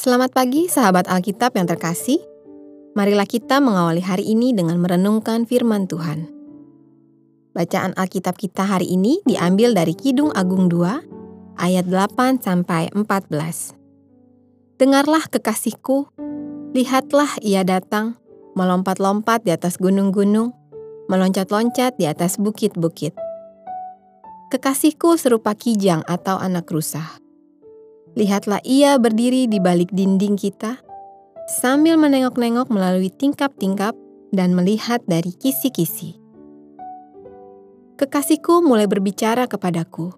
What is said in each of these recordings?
Selamat pagi sahabat Alkitab yang terkasih. Marilah kita mengawali hari ini dengan merenungkan firman Tuhan. Bacaan Alkitab kita hari ini diambil dari Kidung Agung 2 ayat 8 sampai 14. Dengarlah kekasihku, lihatlah ia datang, melompat-lompat di atas gunung-gunung, meloncat-loncat di atas bukit-bukit. Kekasihku serupa kijang atau anak rusa Lihatlah ia berdiri di balik dinding kita, sambil menengok-nengok melalui tingkap-tingkap dan melihat dari kisi-kisi. Kekasihku mulai berbicara kepadaku.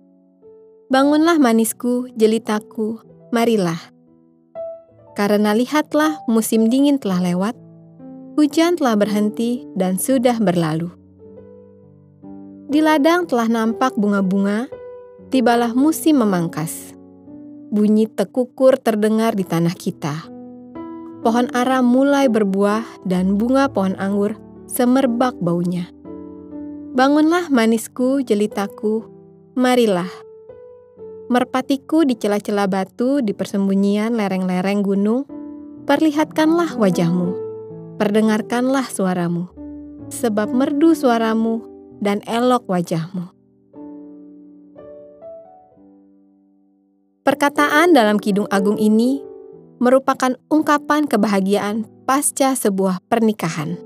Bangunlah manisku, jelitaku, marilah. Karena lihatlah musim dingin telah lewat, hujan telah berhenti dan sudah berlalu. Di ladang telah nampak bunga-bunga, tibalah musim memangkas bunyi tekukur terdengar di tanah kita. Pohon ara mulai berbuah dan bunga pohon anggur semerbak baunya. Bangunlah manisku, jelitaku, marilah. Merpatiku di celah-celah batu di persembunyian lereng-lereng gunung, perlihatkanlah wajahmu, perdengarkanlah suaramu, sebab merdu suaramu dan elok wajahmu. Perkataan dalam Kidung Agung ini merupakan ungkapan kebahagiaan pasca sebuah pernikahan.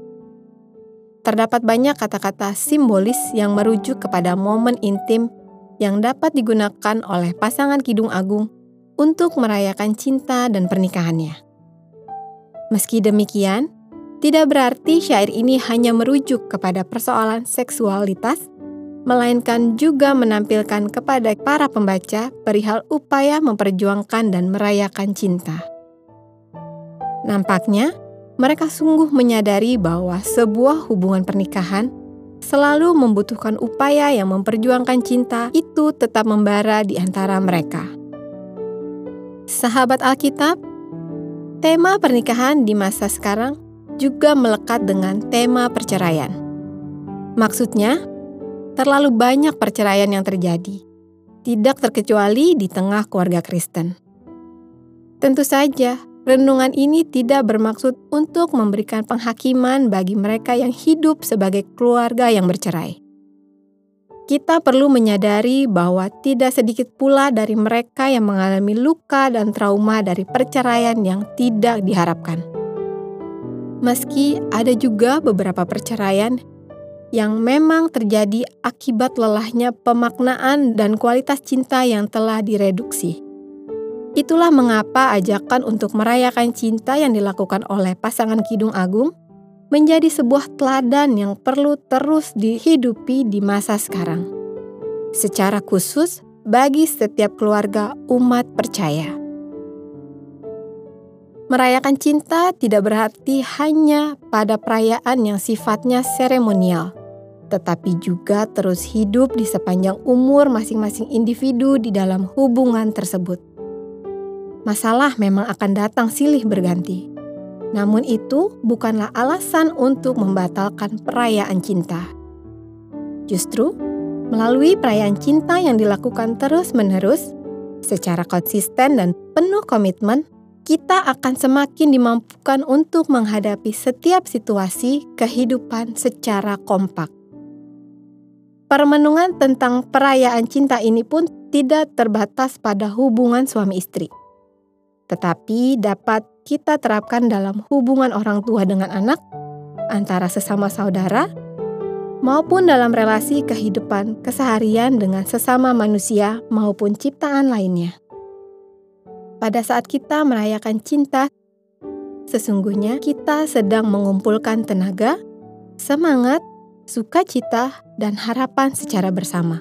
Terdapat banyak kata-kata simbolis yang merujuk kepada momen intim yang dapat digunakan oleh pasangan Kidung Agung untuk merayakan cinta dan pernikahannya. Meski demikian, tidak berarti syair ini hanya merujuk kepada persoalan seksualitas melainkan juga menampilkan kepada para pembaca perihal upaya memperjuangkan dan merayakan cinta. Nampaknya, mereka sungguh menyadari bahwa sebuah hubungan pernikahan selalu membutuhkan upaya yang memperjuangkan cinta itu tetap membara di antara mereka. Sahabat Alkitab, tema pernikahan di masa sekarang juga melekat dengan tema perceraian. Maksudnya, terlalu banyak perceraian yang terjadi, tidak terkecuali di tengah keluarga Kristen. Tentu saja, renungan ini tidak bermaksud untuk memberikan penghakiman bagi mereka yang hidup sebagai keluarga yang bercerai. Kita perlu menyadari bahwa tidak sedikit pula dari mereka yang mengalami luka dan trauma dari perceraian yang tidak diharapkan. Meski ada juga beberapa perceraian yang memang terjadi akibat lelahnya pemaknaan dan kualitas cinta yang telah direduksi. Itulah mengapa ajakan untuk merayakan cinta yang dilakukan oleh pasangan Kidung Agung menjadi sebuah teladan yang perlu terus dihidupi di masa sekarang. Secara khusus bagi setiap keluarga umat percaya. Merayakan cinta tidak berarti hanya pada perayaan yang sifatnya seremonial, tetapi juga terus hidup di sepanjang umur masing-masing individu di dalam hubungan tersebut. Masalah memang akan datang silih berganti, namun itu bukanlah alasan untuk membatalkan perayaan cinta. Justru, melalui perayaan cinta yang dilakukan terus-menerus, secara konsisten dan penuh komitmen, kita akan semakin dimampukan untuk menghadapi setiap situasi kehidupan secara kompak. Permenungan tentang perayaan cinta ini pun tidak terbatas pada hubungan suami istri, tetapi dapat kita terapkan dalam hubungan orang tua dengan anak, antara sesama saudara, maupun dalam relasi kehidupan keseharian dengan sesama manusia maupun ciptaan lainnya. Pada saat kita merayakan cinta, sesungguhnya kita sedang mengumpulkan tenaga, semangat, sukacita, dan harapan secara bersama,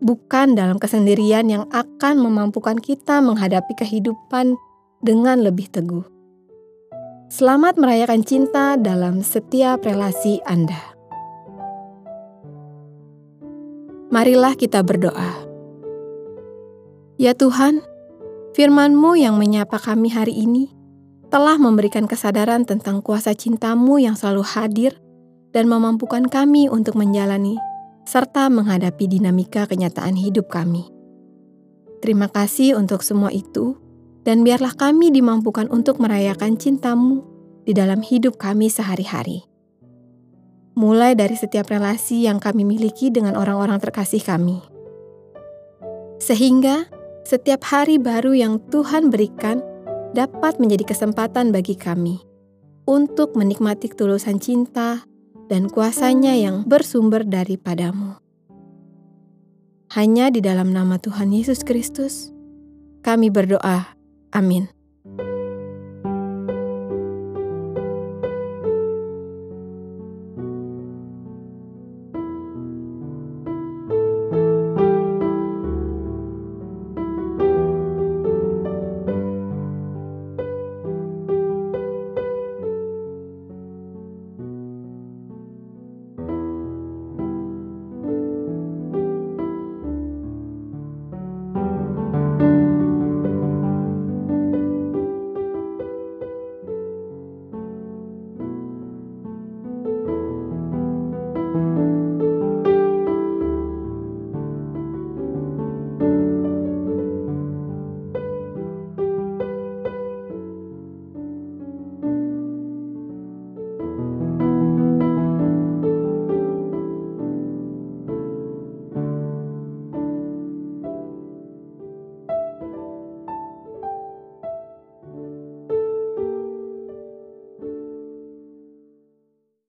bukan dalam kesendirian yang akan memampukan kita menghadapi kehidupan dengan lebih teguh. Selamat merayakan cinta dalam setiap relasi Anda. Marilah kita berdoa. Ya Tuhan, firman-Mu yang menyapa kami hari ini telah memberikan kesadaran tentang kuasa cintamu yang selalu hadir dan memampukan kami untuk menjalani serta menghadapi dinamika kenyataan hidup kami. Terima kasih untuk semua itu, dan biarlah kami dimampukan untuk merayakan cintamu di dalam hidup kami sehari-hari. Mulai dari setiap relasi yang kami miliki dengan orang-orang terkasih kami. Sehingga setiap hari baru yang Tuhan berikan dapat menjadi kesempatan bagi kami untuk menikmati ketulusan cinta dan kuasanya yang bersumber daripadamu. Hanya di dalam nama Tuhan Yesus Kristus, kami berdoa. Amin.